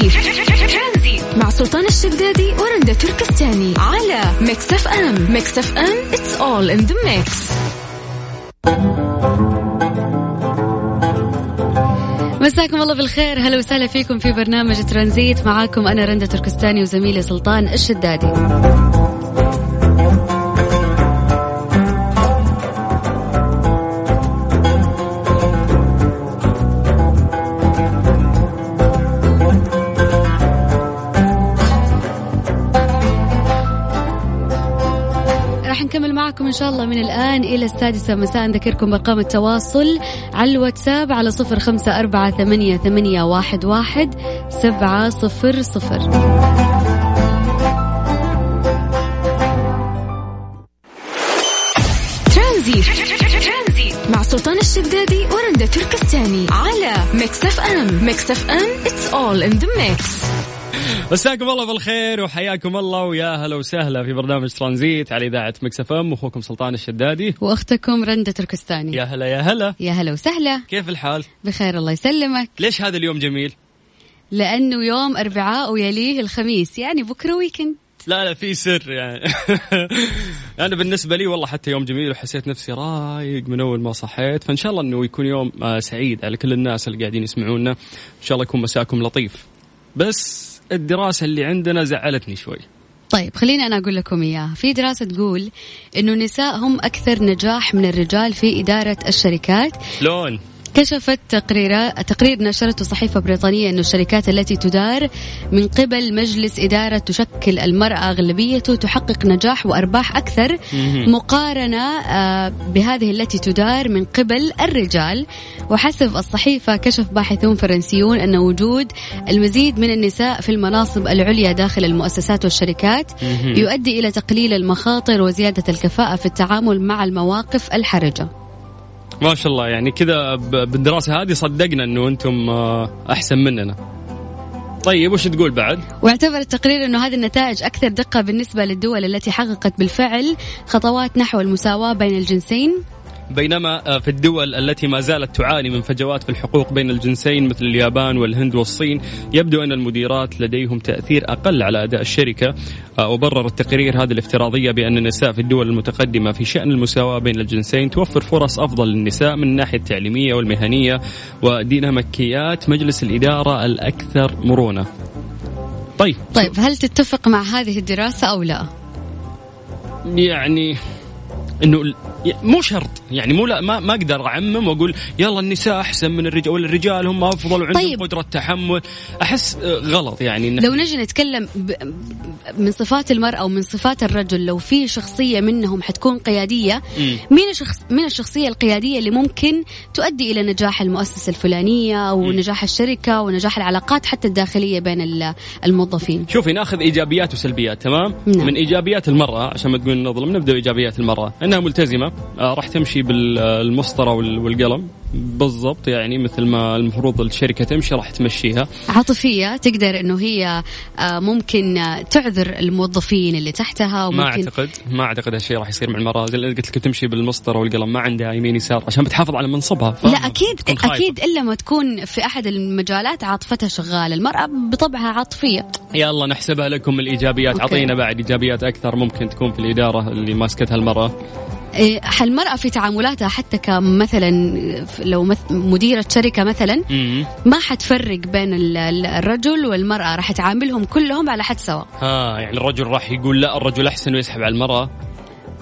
ترانزيت. مع سلطان الشدادي ورندا تركستاني على Mix FM. Mix FM it's all in the mix. مساكم الله بالخير. هلا وسهلا فيكم في برنامج ترانزيت. معاكم أنا رندا تركستاني وزميلي سلطان الشدادي. معكم إن شاء الله من الآن إلى السادسة. مساء نذكركم أرقام التواصل على الواتساب على صفر خمسة أربعة ثمانية, ثمانية واحد, واحد سبعة صفر صفر. ترانزيت. مع سلطان الشدادي ورندا تركستاني على Mix FM. Mix FM it's all in the mix. مساكم الله بالخير وحياكم الله ويا هلا وسهلا في برنامج ترانزيت على إذاعة Mix FM. واخوكم سلطان الشدادي. وأختكم رندة تركستاني. يا هلا يا هلا. يا هلا وسهلا. كيف الحال؟ بخير الله يسلمك. ليش هذا اليوم جميل؟ لأنه يوم أربعاء ويليه الخميس يعني بكرة ويكند لا لا في سر يعني. أنا بالنسبة لي والله حتى يوم جميل وحسيت نفسي رايق من أول ما صحيت. فإن شاء الله إنه يكون يوم آه، سعيد على كل الناس اللي قاعدين يسمعونا. إن شاء الله يكون مساكم لطيف. بس الدراسة اللي عندنا زعلتني شوي. طيب خليني أنا أقول لكم إياها. في دراسة تقول إنه النساء هم أكثر نجاح من الرجال في إدارة الشركات. لون. كشفت تقرير تقرير نشرته صحيفة بريطانية أن الشركات التي تدار من قبل مجلس إدارة تشكل المرأة أغلبيته تحقق نجاح وأرباح أكثر مقارنة آه، بهذه التي تدار من قبل الرجال. وحسب الصحيفة كشف باحثون فرنسيون أن وجود المزيد من النساء في المناصب العليا داخل المؤسسات والشركات يؤدي إلى تقليل المخاطر وزيادة الكفاءة في التعامل مع المواقف الحرجة. ما شاء الله يعني كذا بالدراسة هذه صدقنا إنه أنتم آه، أحسن مننا طيب وش تقول بعد؟ واعتبر التقرير أنه هذه النتائج أكثر دقة بالنسبة للدول التي حققت بالفعل خطوات نحو المساواة بين الجنسين بينما آه، في الدول التي ما زالت تعاني من فجوات في الحقوق بين الجنسين مثل اليابان والهند والصين يبدو أن المديرات لديهم تأثير أقل على أداء الشركة. آه، وبرر التقرير هذه الافتراضية بأن النساء في الدول المتقدمة في شأن المساواة بين الجنسين توفر فرص أفضل للنساء من الناحية التعليمية والمهنية وديناميكيات مجلس الإدارة الأكثر مرونة. طيب. طيب هل تتفق مع هذه الدراسة أو لا؟ يعني إنه مو شرط. يعني مو لا ما ما أقدر أعمم وأقول يلا النساء أحسن من الرجال ولا الرجال هم أفضل وعندهم طيب. قدرة تحمل. أحس آه، غلط يعني. إن لو نجي نتكلم ب- من صفات المرأة ومن صفات الرجل لو في شخصية منهم حتكون قيادية مم. مين الشخص من الشخصية القيادية اللي ممكن تؤدي إلى نجاح المؤسسة الفلانية ونجاح الشركة ونجاح العلاقات حتى الداخلية بين ال- الموظفين؟ شوفي ناخذ إيجابيات وسلبيات تمام؟ نعم. من إيجابيات المرأة عشان ما تقول نظلم نبدأ بإيجابيات المرأة. إنها ملتزمة. آه راح تمشي بالمسطرة وال- والقلم. بالضبط يعني مثل ما المفروض الشركة تمشي راح تمشيها. عاطفية تقدر إنه هي آه، ممكن آه، تعذر الموظفين اللي تحتها ما وممكن أعتقد ما أعتقد هالشيء راح يصير مع اللي قلت لك تمشي بالمسطرة والقلم ما عندها يمين يسار عشان بتحافظ على منصبها لا خايفة. أكيد إلا ما تكون في أحد المجالات عاطفتها شغاله المرأة بطبعها عاطفية. يلا نحسبها لكم الإيجابيات. أوكي. أعطينا بعد إيجابيات أكثر ممكن تكون في الإدارة اللي ماسكتها المرأة. إيه، المرأة في تعاملاتها حتى كمثلا لو مديرة شركة مثلا ما حتفرق بين ال- ال- الرجل والمرأة؟ راح تعاملهم كلهم على حد سواء. ها يعني الرجل راح يقول لا الرجل أحسن ويسحب على المرأة.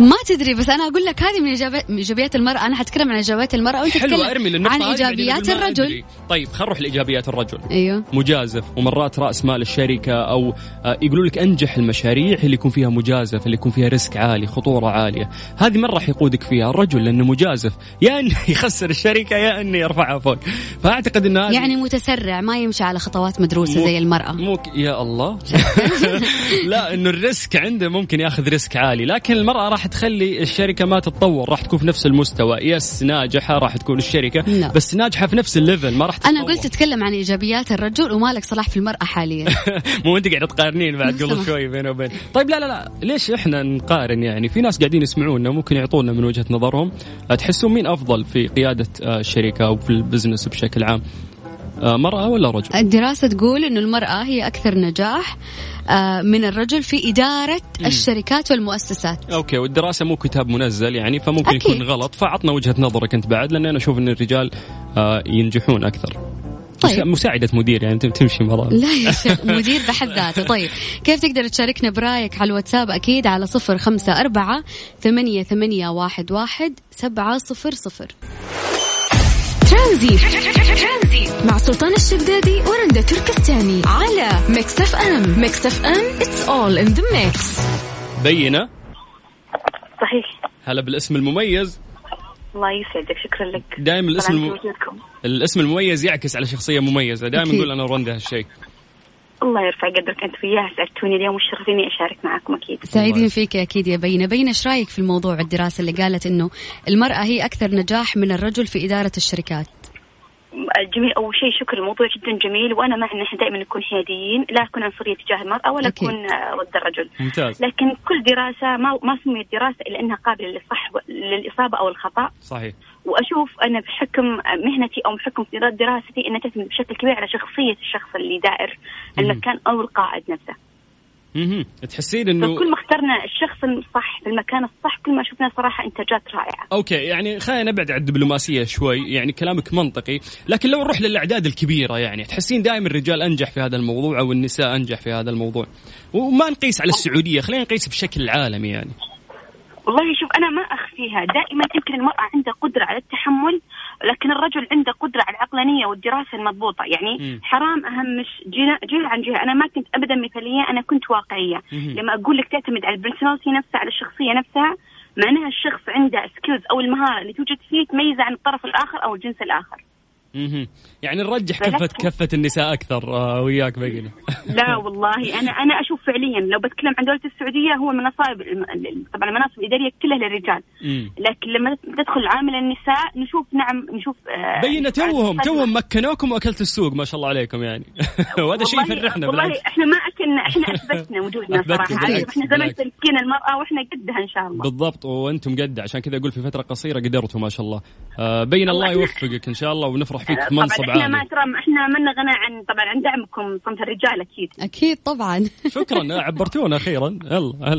ما تدري بس أنا أقول لك هذه من من إيجابيات المرأة. أنا حتكلم عن إيجابيات المرأة وأنت تتكلم عن إيجابيات الرجل أدري. طيب خلينا نروح لإيجابيات الرجل. أيوه. مجازف ومرات رأس مال الشركة أو آه، يقولوا لك أنجح المشاريع اللي يكون فيها مجازف اللي يكون فيها ريسك عالي خطورة عالية. هذه مرة راح يقودك فيها الرجل لأنه مجازف. يا انه يخسر الشركة يا انه يرفعها فوق. فأعتقد إن هذه يعني متسرع ما يمشي على خطوات مدروسة مو- زي المرأة. مو يا الله. لا إنه ال risk عنده ممكن ياخذ risk عالي لكن المرأة راح تخلي الشركة ما تتطور راح تكون في نفس المستوى. yes ناجحة راح تكون الشركة لا. بس ناجحة في نفس ال level ما راح تتطور. أنا قلت تتكلم عن إيجابيات الرجل ومالك صلاح في المرأة حاليا. مو أنت قاعدة تقارنين بعد قبل. شوي بينه وبين. طيب لا لا لا. ليش إحنا نقارن يعني؟ في ناس قاعدين يسمعونا ممكن يعطونا من وجهة نظرهم. تحسون مين أفضل في قيادة آه، الشركة أو في ال business بشكل عام؟ مرأة ولا رجل؟ الدراسة تقول أنه المرأة هي أكثر نجاح آه، من الرجل في إدارة الشركات والمؤسسات. okay والدراسة مو كتاب منزل يعني فممكن أكيد. يكون غلط فعطنا وجهة نظرك أنت بعد لأن أنا أشوف إن الرجال آه، ينجحون أكثر. طيب. مسا- مساعدة مدير يعني تمشي مرة لا يا شيخ مدير بحد ذاته. طيب كيف تقدر تشاركنا برأيك على الواتساب؟ أكيد على صفر خمسة أربعة ثمانية, ثمانية واحد, واحد سبعة صفر صفر. ترانزي. مع سلطان الشدادي ورندا تركستاني على Mix FM. Mix FM it's all in the mix. بينة. صحيح. هلا بالاسم المميز. الله يسعدك شكرا لك. دائما الاسم الم... الاسم المميز يعكس على شخصية مميزة. دائما. نقول أنا ورندا هالشيء. الله يرفع قدرك أنت وياه سعدتوني اليوم وشرفيني أشارك معكم أكيد. سعيدين فيك أكيد يا بينة بينة إيش رأيك في الموضوع الدراسة اللي قالت إنه المرأة هي أكثر نجاح من الرجل في إدارة الشركات؟ جميل أول شيء شكرا الموضوع جدا جميل وأنا مع ان إحنا دائما نكون حياديين لا نكون عنصرية تجاه المرأة ولا أكيد. نكون آه، ضد الرجل. ممتاز. لكن كل دراسة ما ما سميت دراسة إلا إنها قابلة للصح للإصابة أو الخطأ. صحيح. وأشوف أنا بحكم مهنتي أو بحكم دراستي أنها تعتمد بشكل كبير على شخصية الشخص اللي دائر المكان أو القائد نفسه. مهم. تحسين إنه فكل ما اخترنا الشخص الصح في المكان الصح كل ما شفنا صراحة إنتاجات رائعة. أوكي يعني خلينا نبعد عن الدبلوماسية شوي يعني كلامك منطقي لكن لو نروح للأعداد الكبيرة يعني تحسين دائما الرجال أنجح في هذا الموضوع أو النساء أنجح في هذا الموضوع. وما نقيس على السعودية خلينا نقيس بشكل عالمي يعني. والله شوف أنا ما أخفيها. دائما يمكن المرأة عندها قدرة على التحمل لكن الرجل عنده قدرة على العقلانية والدراسة المضبوطة. يعني مم. حرام اهمش جهة عن جهة. أنا ما كنت ابدا مثالية أنا كنت واقعية. مهم. لما أقول لك تعتمد على ال personality نفسها على الشخصية نفسها معناها الشخص عنده skills أو المهارة اللي توجد فيه تميزه عن الطرف الآخر أو الجنس الآخر. مهم. يعني نرجح كفه كفه النساء أكثر آه، وياك بينه لا والله أنا أنا أشوف فعليا لو بتكلم عن دولة السعودية هو مناصب طبعا المناصب الاداريه كلها للرجال. مم. لكن لما تدخل عامل النساء نشوف نعم نشوف آه، بينه توهم توهم مكنوكم وأكلت السوق ما شاء الله عليكم يعني. وهذا شيء يفرحنا والله بالعكس. إحنا ما اكلنا إحنا أثبتنا وجودنا أثبتنا صراحة. بالعكس، إحنا زمن. تمكين المرأة وإحنا قدها إن شاء الله. بالضبط وأنتم قد عشان كذا أقول في فترة قصيرة قدرتوا ما شاء الله. بين الله يوفقك إن شاء الله ونفرح فيك في طبعا. منصب إحنا ما عالي ترى إحنا ما لنا غنى عن طبعا عن دعمكم صنف الرجال أكيد. أكيد طبعا. شكرا. عبرتونا أخيرا يلا. هلا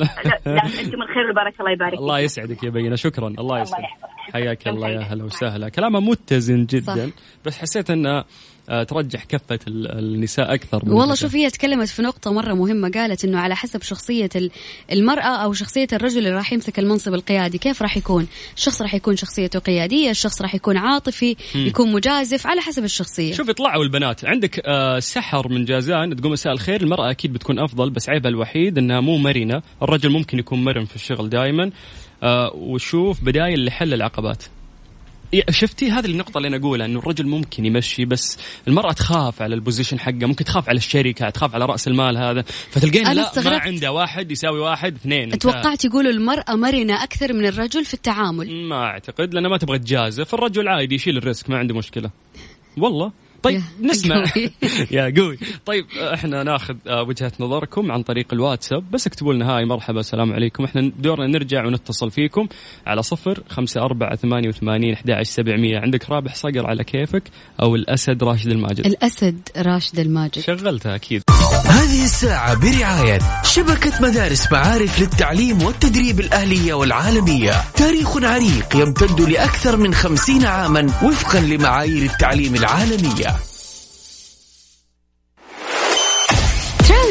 لا, أنتم الخير والبركة. الله يبارك الله. يسعدك يا بينا. شكرا. الله يسعدك. يحفظك. حياك الله يا. هلا وسهلا. كلامه متزن جدا. صح. بس حسيت إنه آه، ترجح كفة ال- النساء أكثر من والله. شوف هي تكلمت في نقطة مرة مهمة قالت إنه على حسب شخصية ال- المرأة أو شخصية الرجل اللي راح يمسك المنصب القيادي كيف راح يكون؟ الشخص راح يكون شخصيته قيادية، الشخص راح يكون عاطفي، يكون مجازف على حسب الشخصية. شوف طلعوا البنات عندك آه، سحر من جازان تقول مساء الخير المرأة أكيد بتكون أفضل بس عيبها الوحيد أنها مو مرنة الرجل ممكن يكون مرن في الشغل دائما آه، وشوف بدايل لحل العقبات شفتي هذه النقطة اللي أنا أقولها إنه الرجل ممكن يمشي بس المرأة تخاف على البوزيشن حقه ممكن تخاف على الشركة تخاف على رأس المال هذا فتلقين لا ما استغربت. عنده واحد يساوي واحد اثنين. توقعت يقولوا المرأة مرنة أكثر من الرجل في التعامل. ما أعتقد لأنه ما تبغى تجازف الرجل عادي يشيل الريسك ما عنده مشكلة والله طيب نسمع. يا قوي. طيب إحنا ناخذ آه، وجهة نظركم عن طريق الواتساب بس اكتبوا لنا هاي مرحبا السلام عليكم. إحنا دورنا نرجع ونتصل فيكم على صفر خمسة أربعة ثمانية وثمانين أحد سبعمية. عندك رابح صقر على كيفك أو الأسد راشد الماجد. الأسد راشد الماجد. شغلتها أكيد. هذه الساعة برعاية شبكة مدارس معارف للتعليم والتدريب الأهلية والعالمية. تاريخ عريق يمتد لأكثر من خمسين عاما وفقا لمعايير التعليم العالمية.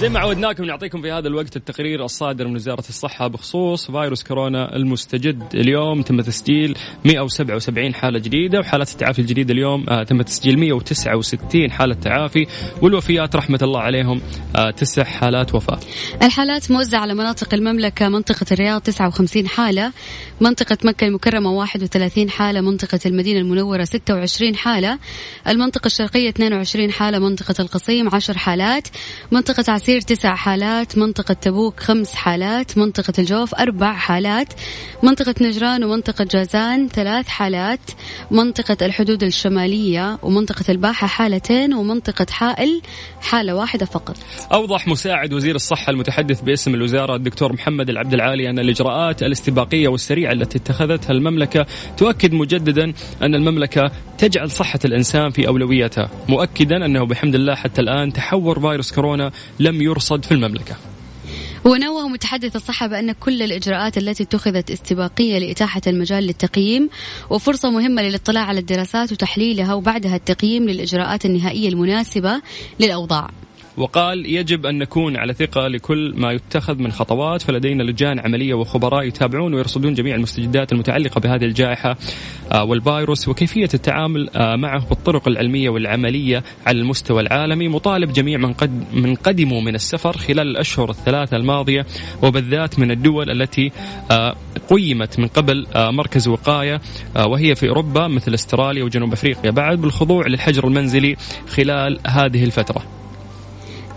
زي ما عودناكم نعطيكم في هذا الوقت التقرير الصادر من وزارة الصحة بخصوص فيروس كورونا المستجد اليوم. تم تسجيل 177 حالة جديدة وحالات التعافي الجديدة اليوم آه تم تسجيل 169 حالة تعافي والوفيات رحمة الله عليهم آه تسع حالات وفاة. الحالات موزعة على مناطق المملكة منطقة الرياض 59 حالة منطقة مكة المكرمة 31 حالة منطقة المدينة المنورة 26 حالة المنطقة الشرقية 22 حالة منطقة القصيم 10 حالات منطقة عسير عسير تسع حالات منطقة تبوك خمس حالات منطقة الجوف أربع حالات منطقة نجران ومنطقة جازان ثلاث حالات منطقة الحدود الشمالية ومنطقة الباحة حالتين ومنطقة حائل حالة واحدة فقط. أوضح مساعد وزير الصحة المتحدث باسم الوزارة الدكتور محمد العبد العالي أن الإجراءات الاستباقية والسريعة التي اتخذتها المملكة تؤكد مجددا أن المملكة تجعل صحة الإنسان في أولويتها مؤكدا أنه بحمد الله حتى الآن تحور فيروس كورونا لم يرصد في المملكة. ونوه متحدث الصحة بأن كل الإجراءات التي اتخذت استباقية لإتاحة المجال للتقييم وفرصة مهمة للاطلاع على الدراسات وتحليلها وبعدها التقييم للإجراءات النهائية المناسبة للأوضاع. وقال يجب أن نكون على ثقة لكل ما يتخذ من خطوات فلدينا لجان عملية وخبراء يتابعون ويرصدون جميع المستجدات المتعلقة بهذه الجائحة آه، والفيروس وكيفية التعامل آه، معه بالطرق العلمية والعملية على المستوى العالمي مطالب جميع من قد من قدموا من السفر خلال الأشهر الثلاثة الماضية وبالذات من الدول التي آه، قيمت من قبل مركز وقاية وهي في أوروبا مثل أستراليا وجنوب أفريقيا. بعد بالخضوع للحجر المنزلي خلال هذه الفترة.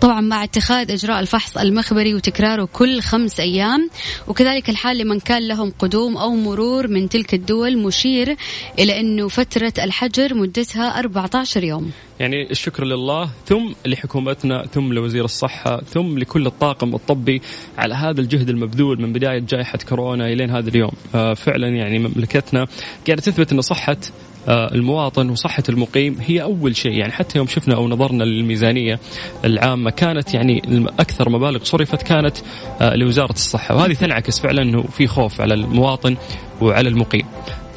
طبعا مع اتخاذ إجراء الفحص المخبري وتكراره كل خمس أيام. وكذلك الحال لمن كان لهم قدوم أو مرور من تلك الدول مشير إلى أنه فترة الحجر مدتها 14 يوم. يعني الشكر لله ثم لحكومتنا ثم لوزير الصحة ثم لكل الطاقم الطبي على هذا الجهد المبذول من بداية جائحة كورونا إلين هذا اليوم. آه، فعلا يعني مملكتنا قاعدة تثبت أن صحة المواطن وصحة المقيم هي أول شيء. يعني حتى يوم شفنا أو نظرنا للميزانية العامة كانت يعني أكثر مبالغ صرفت كانت آه، لوزارة الصحة. وهذه تنعكس فعلا أنه في خوف على المواطن وعلى المقيم.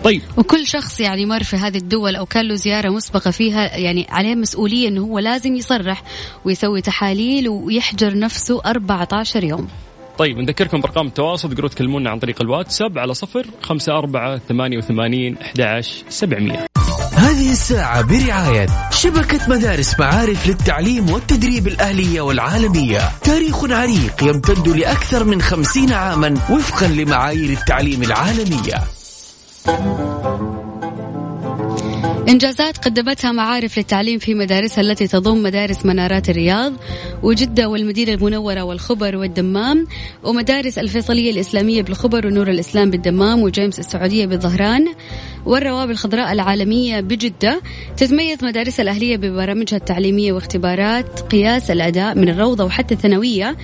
طيب. وكل شخص يعني مر في هذه الدول أو كان له زيارة مسبقة فيها يعني عليه مسؤولية إنه هو لازم يصرح ويسوي تحاليل ويحجر نفسه 14 يوم. طيب نذكركم بأرقام التواصل. تقدروا تكلمونا عن طريق الواتساب على صفر خمسة أربعة ثمانية وثمانين أحد سبعمية. هذه الساعة برعاية شبكة مدارس معارف للتعليم والتدريب الأهلية والعالمية. تاريخ عريق يمتد لأكثر من خمسين عاما وفقا لمعايير التعليم العالمية. إنجازات قدمتها معارف للتعليم في مدارسها التي تضم مدارس منارات الرياض وجدة والمدينة المنورة والخبر والدمام ومدارس الفيصلية الإسلامية بالخبر ونور الإسلام بالدمام وجيمس السعودية بالظهران. والروابي الخضراء العالمية بجدة تتميز مدارس الأهلية ببرامجها التعليمية واختبارات قياس الأداء من الروضة وحتى الثانوية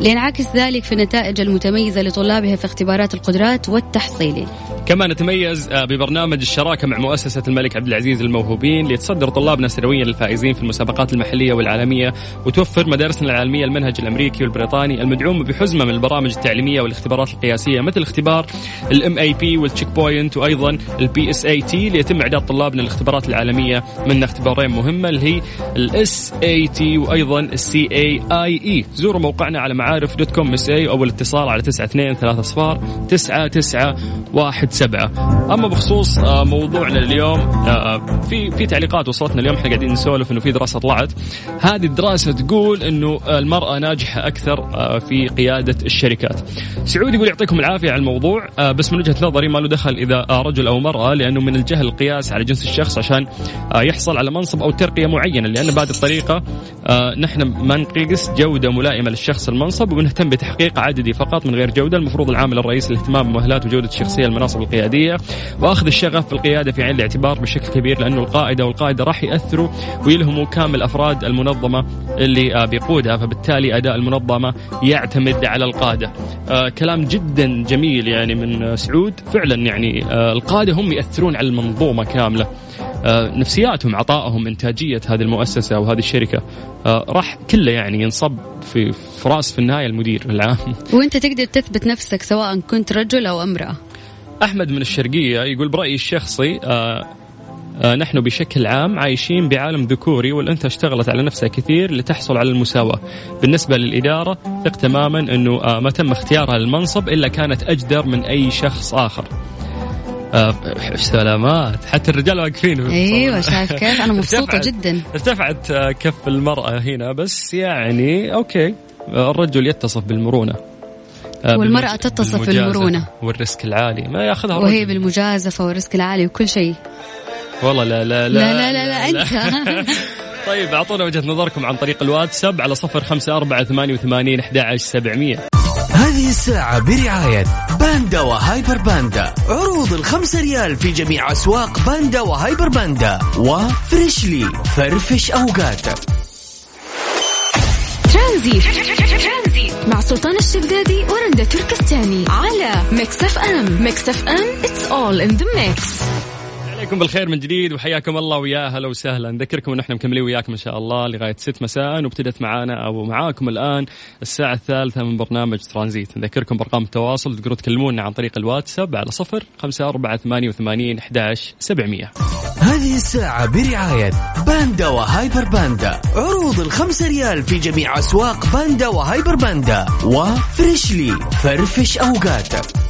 لينعكس ذلك في النتائج المتميزة لطلابها في اختبارات القدرات والتحصيلي كما نتميز آه، ببرنامج الشراكة مع مؤسسة الملك عبد العزيز للموهوبين ليتصدر طلابنا سنويا للفائزين في المسابقات المحلية والعالمية وتوفر مدارسنا العالمية المنهج الأمريكي والبريطاني المدعوم بحزمة من البرامج التعليمية والاختبارات القياسية مثل اختبار ال MAP وال Checkpoint وأيضا ال PSAT ليتم إعداد طلابنا للاختبارات العالمية من اختبارين مهمة اللي هي ال SAT وأيضا ال CAIE زوروا موقعنا على معارف dot com SA أو الاتصال على 92 3 صفار 9 9 1 7 أما بخصوص آه، موضوعنا اليوم آه، في في تعليقات وصلتنا اليوم إحنا قاعدين نسولف إنه في دراسة طلعت. هذه الدراسة تقول إنه المرأة ناجحة أكثر آه، في قيادة الشركات. سعود يقول يعطيكم العافية على الموضوع بس من وجهة نظري ما له دخل إذا رجل أو مرأة لأنه من الجهل القياس على جنس الشخص عشان يحصل على منصب أو ترقية معينة لأن بهذه الطريقة نحن ما نقيس جودة ملائمة للشخص المنصب وبنهتم بتحقيق عددي فقط من غير جودة المفروض العامل الرئيسي الاهتمام بمؤهلات وجودة الشخصيه المناصب القيادية وأخذ الشغف في القياده في عين الاعتبار بشكل كبير لأنه القائدة والقائده راح يأثروا ويلهموا كامل أفراد المنظمة اللي بيقودها فبالتالي أداء المنظمة يعتمد على القادة. آه كلام جدا جميل يعني من سعود فعلا يعني آه القادة هم يأثرون على المنظومة كاملة. آه نفسياتهم عطائهم إنتاجية هذه المؤسسة أو هذه الشركة آه راح كله يعني ينصب في فراس في النهاية المدير العام. وأنت تقدر تثبت نفسك سواء كنت رجل أو امرأة. أحمد من الشرقية يقول برأيي الشخصي آه نحن بشكل عام عايشين بعالم ذكوري والأنثى اشتغلت على نفسها كثير لتحصل على المساواة بالنسبة للإدارة ثق تماما أنه ما تم اختيارها للمنصب إلا كانت أجدر من أي شخص آخر سلامات. حتى الرجال واقفين. أيوه شايف كيف؟ أنا مبسوطة جدا. ارتفعت آه، كف المرأة هنا بس يعني أوكي. آه، الرجل يتصف بالمرونة. آه، والمرأة تتصف بالمرونة. وال risk العالي. ما ياخذها وهي بالمجازفة وال risk العالي وكل شيء. والله لا لا لا لا. لا, لا, لا, لا, لا. أنت. طيب أعطونا وجهة نظركم عن طريق الواتساب على صفر خمسة أربعة ثمانية وثمانين أحد عشر سبعمية. هذه الساعة برعاية باندا وهايبر باندا. عروض الخمسة ريال في جميع أسواق باندا وهايبر باندا. و Freshly فرفش أوقاتك ترانزي. مع سلطان الشدادي ورندا تركستاني. على Mix FM. Mix FM it's all in the mix. عليكم بالخير من جديد وحياكم الله ويا هلا وسهلا. نذكركم إن إحنا مكملين وياكم إن شاء الله لغاية 6 مساء وابتدت معانا أو معاكم الآن الساعة الثالثة من برنامج ترانزيت. نذكركم بارقام التواصل تقدروا تكلمونا عن طريق الواتساب على صفر خمسة أربعة ثمانية وثمانين أحداش سبعمية. هذه الساعة برعاية باندا وهايبر باندا. عروض الخمسة ريال في جميع أسواق باندا وهايبر باندا. و Freshly فرفش أوقاتك.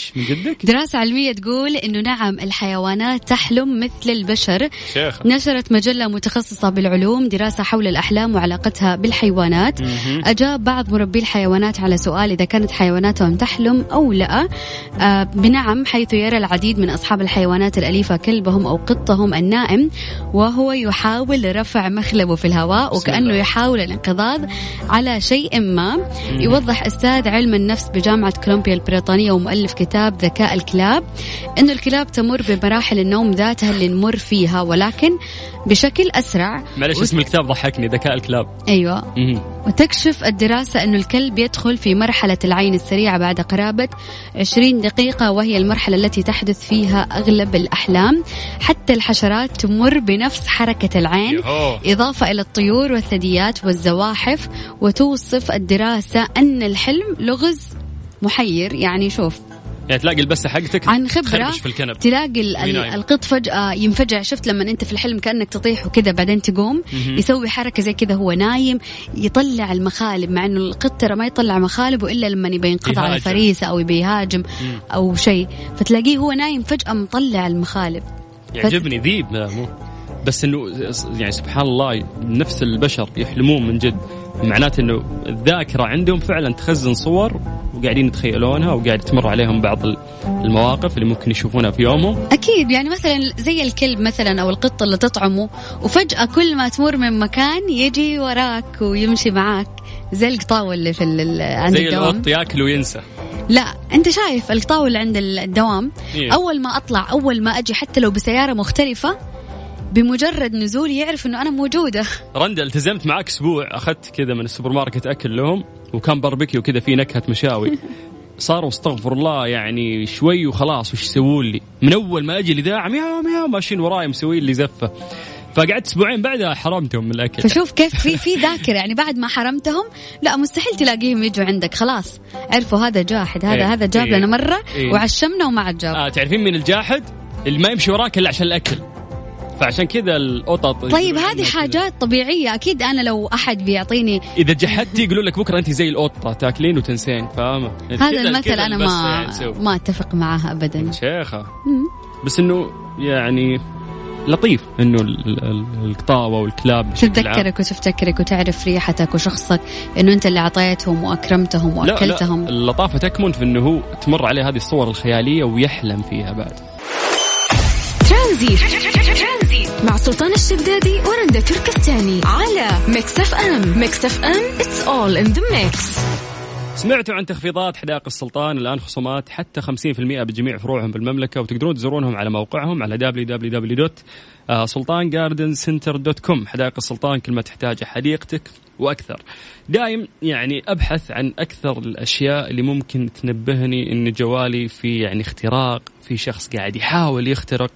من جدك؟ دراسة علمية تقول إنه نعم الحيوانات تحلم مثل البشر. شيخ. نشرت مجلة متخصصة بالعلوم دراسة حول الأحلام وعلاقتها بالحيوانات. أجاب بعض مربي الحيوانات على سؤال إذا كانت حيواناتهم تحلم أو لا. آه بنعم حيث يرى العديد من أصحاب الحيوانات الأليفة كلبهم أو قطهم النائم وهو يحاول رفع مخلبه في الهواء الله. يحاول الانقضاض على شيء ما. يوضح أستاذ علم النفس بجامعة كولومبيا البريطانية ومؤلف كتاب ذكاء الكلاب أنه الكلاب تمر بمراحل النوم ذاتها اللي نمر فيها ولكن بشكل أسرع. معلش اسم الكتاب ضحكني ذكاء الكلاب. أيوة. مهم. وتكشف الدراسة أنه الكلب يدخل في مرحلة العين السريعة بعد قرابة 20 دقيقة وهي المرحلة التي تحدث فيها أغلب الأحلام. حتى الحشرات تمر بنفس حركة العين. يهو. إضافة إلى الطيور والثدييات والزواحف وتوصف الدراسة أن الحلم لغز محير. يعني شوف يعني تلاقي البسه حقتك عن خبرة تخربش في الكنب. تلاقي. القط فجأة ينفجع. شفت لما أنت في الحلم كأنك تطيح وكذا بعدين تقوم؟ يسوي حركة زي كذا هو نايم يطلع المخالب مع أنه القط ترى ما يطلع مخالبه إلا لما يبي ينقض على. فريسة أو يبي يهاجم أو شيء. فتلاقيه هو نايم فجأة مطلع المخالب. يعجبني ذيب لا مو. بس إنه يعني سبحان الله نفس البشر يحلمون من جد. معناته إنه الذاكرة عندهم فعلا تخزن صور وقاعدين يتخيلونها وقاعد تمر عليهم بعض المواقف اللي ممكن يشوفونها في يومهم أكيد يعني مثلا زي الكلب مثلا أو القط اللي تطعمه وفجأة كل ما تمر من مكان يجي وراك ويمشي معاك. زي القطاوة اللي في عند زي الدوام. القط ياكل وينسى. لا أنت شايف القطاوة اللي عند الدوام؟ إيه. أول ما أطلع أول ما أجي حتى لو بسيارة مختلفة بمجرد نزولي يعرف إنه أنا موجودة. رندا التزمت معاك أسبوع. أخذت كذا من السوبر ماركت أكل لهم وكان باربيكيو كذا في نكهة مشاوي. صاروا استغفر الله يعني شوي وخلاص وش يسوون لي؟ من أول ما أجي الاذاعه مياو مياو ماشيين وراي مسوين لي زفة. فقعدت أسبوعين بعدها حرمتهم من الأكل. فشوف كيف في في ذاكرة. يعني بعد ما حرمتهم لا مستحيل تلاقيهم يجوا عندك. خلاص عرفوا هذا جاحد هذا إيه. هذا جاب إيه. لنا مرة إيه. وعشمنا وما عاد جاب. آه تعرفين من الجاحد؟ اللي ما يمشي وراك إلا عشان الأكل. فعشان كذا القطط طيب هذه. حاجات طبيعية. أكيد أنا لو أحد بيعطيني إذا جحدتي يقولوا لك بكرة أنت زي القطة تاكلين وتنسين فاهمه هذا المثل البس ما يعني. ما أتفق معها أبدا. شيخة. بس إنه يعني لطيف إنه ال- ال- القطاوة والكلاب. تتذكرك وتفتكرك وتعرف ريحتك وشخصك إنه أنت اللي أعطيتهم وأكرمتهم لا وأكلتهم. لا اللطافة تكمن في إنه هو تمر عليه هذه الصور الخيالية ويحلم فيها بعد. ترانزي مع سلطان الشدادي ورندا تركستاني على Mix FM Mix FM it's all in the mix. سمعتوا عن تخفيضات حدائق السلطان. الآن خصومات حتى 50% بجميع فروعهم بالمملكة وتقدرون تزورونهم على موقعهم على www.sultangardencenter.com حدائق السلطان كل ما تحتاجه حديقتك وأكثر. دايم يعني أبحث عن أكثر الأشياء اللي ممكن تنبهني إن جوالي في يعني اختراق في شخص قاعد يحاول يخترق.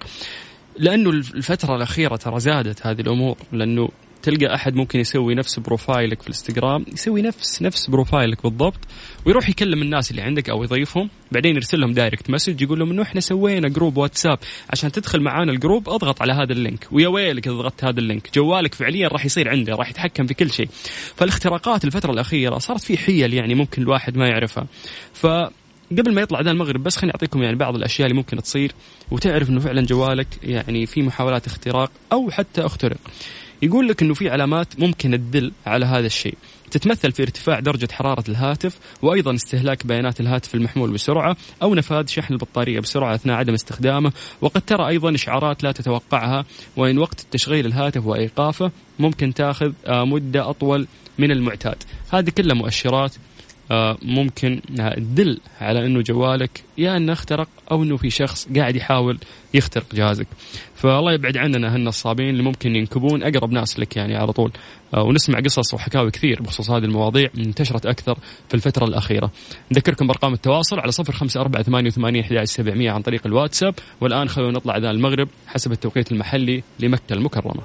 لأنه الفترة الأخيرة ترى زادت هذه الأمور لأنه تلقى أحد ممكن يسوي نفس profile ك في الإنستغرام يسوي نفس نفس profile ك بالضبط ويروح يكلم الناس اللي عندك أو يضيفهم بعدين يرسل لهم direct message يقول لهم إنه إحنا سوينا group واتساب عشان تدخل معانا ال group أضغط على هذا ال link ويا ويلك اذا ضغطت هذا ال link جوالك فعليا راح يصير عنده راح يتحكم في كل شيء. فالاختراقات الفترة الأخيرة صارت في حيل يعني ممكن الواحد ما يعرفها. ف قبل ما يطلع ذا المغرب بس خليني أعطيكم يعني بعض الأشياء اللي ممكن تصير وتعرف إنه فعلا جوالك يعني في محاولات اختراق أو حتى اخترق. يقول لك إنه في علامات ممكن تدل على هذا الشيء. تتمثل في ارتفاع درجة حرارة الهاتف وأيضا استهلاك بيانات الهاتف المحمول بسرعة أو نفاذ شحن البطارية بسرعة أثناء عدم استخدامه وقد ترى أيضا إشعارات لا تتوقعها وإن وقت تشغيل الهاتف وإيقافه ممكن تاخذ آه، مدة أطول من المعتاد هذه كلها مؤشرات ممكن تدل على إنه جوالك يا إنه اخترق أو إنه في شخص قاعد يحاول يخترق جهازك. فالله يبعد عننا هالنصابين اللي ممكن ينكبون أقرب ناس لك يعني على طول. آه، ونسمع قصص وحكاوي كثير بخصوص هذه المواضيع انتشرت أكثر في الفترة الأخيرة. نذكركم بأرقام التواصل على صفر خمسة أربعة ثمانية وثمانين إحدى سبعمئه عن طريق الواتساب. والآن خلونا نطلع اذان المغرب حسب التوقيت المحلي لمكة المكرمة.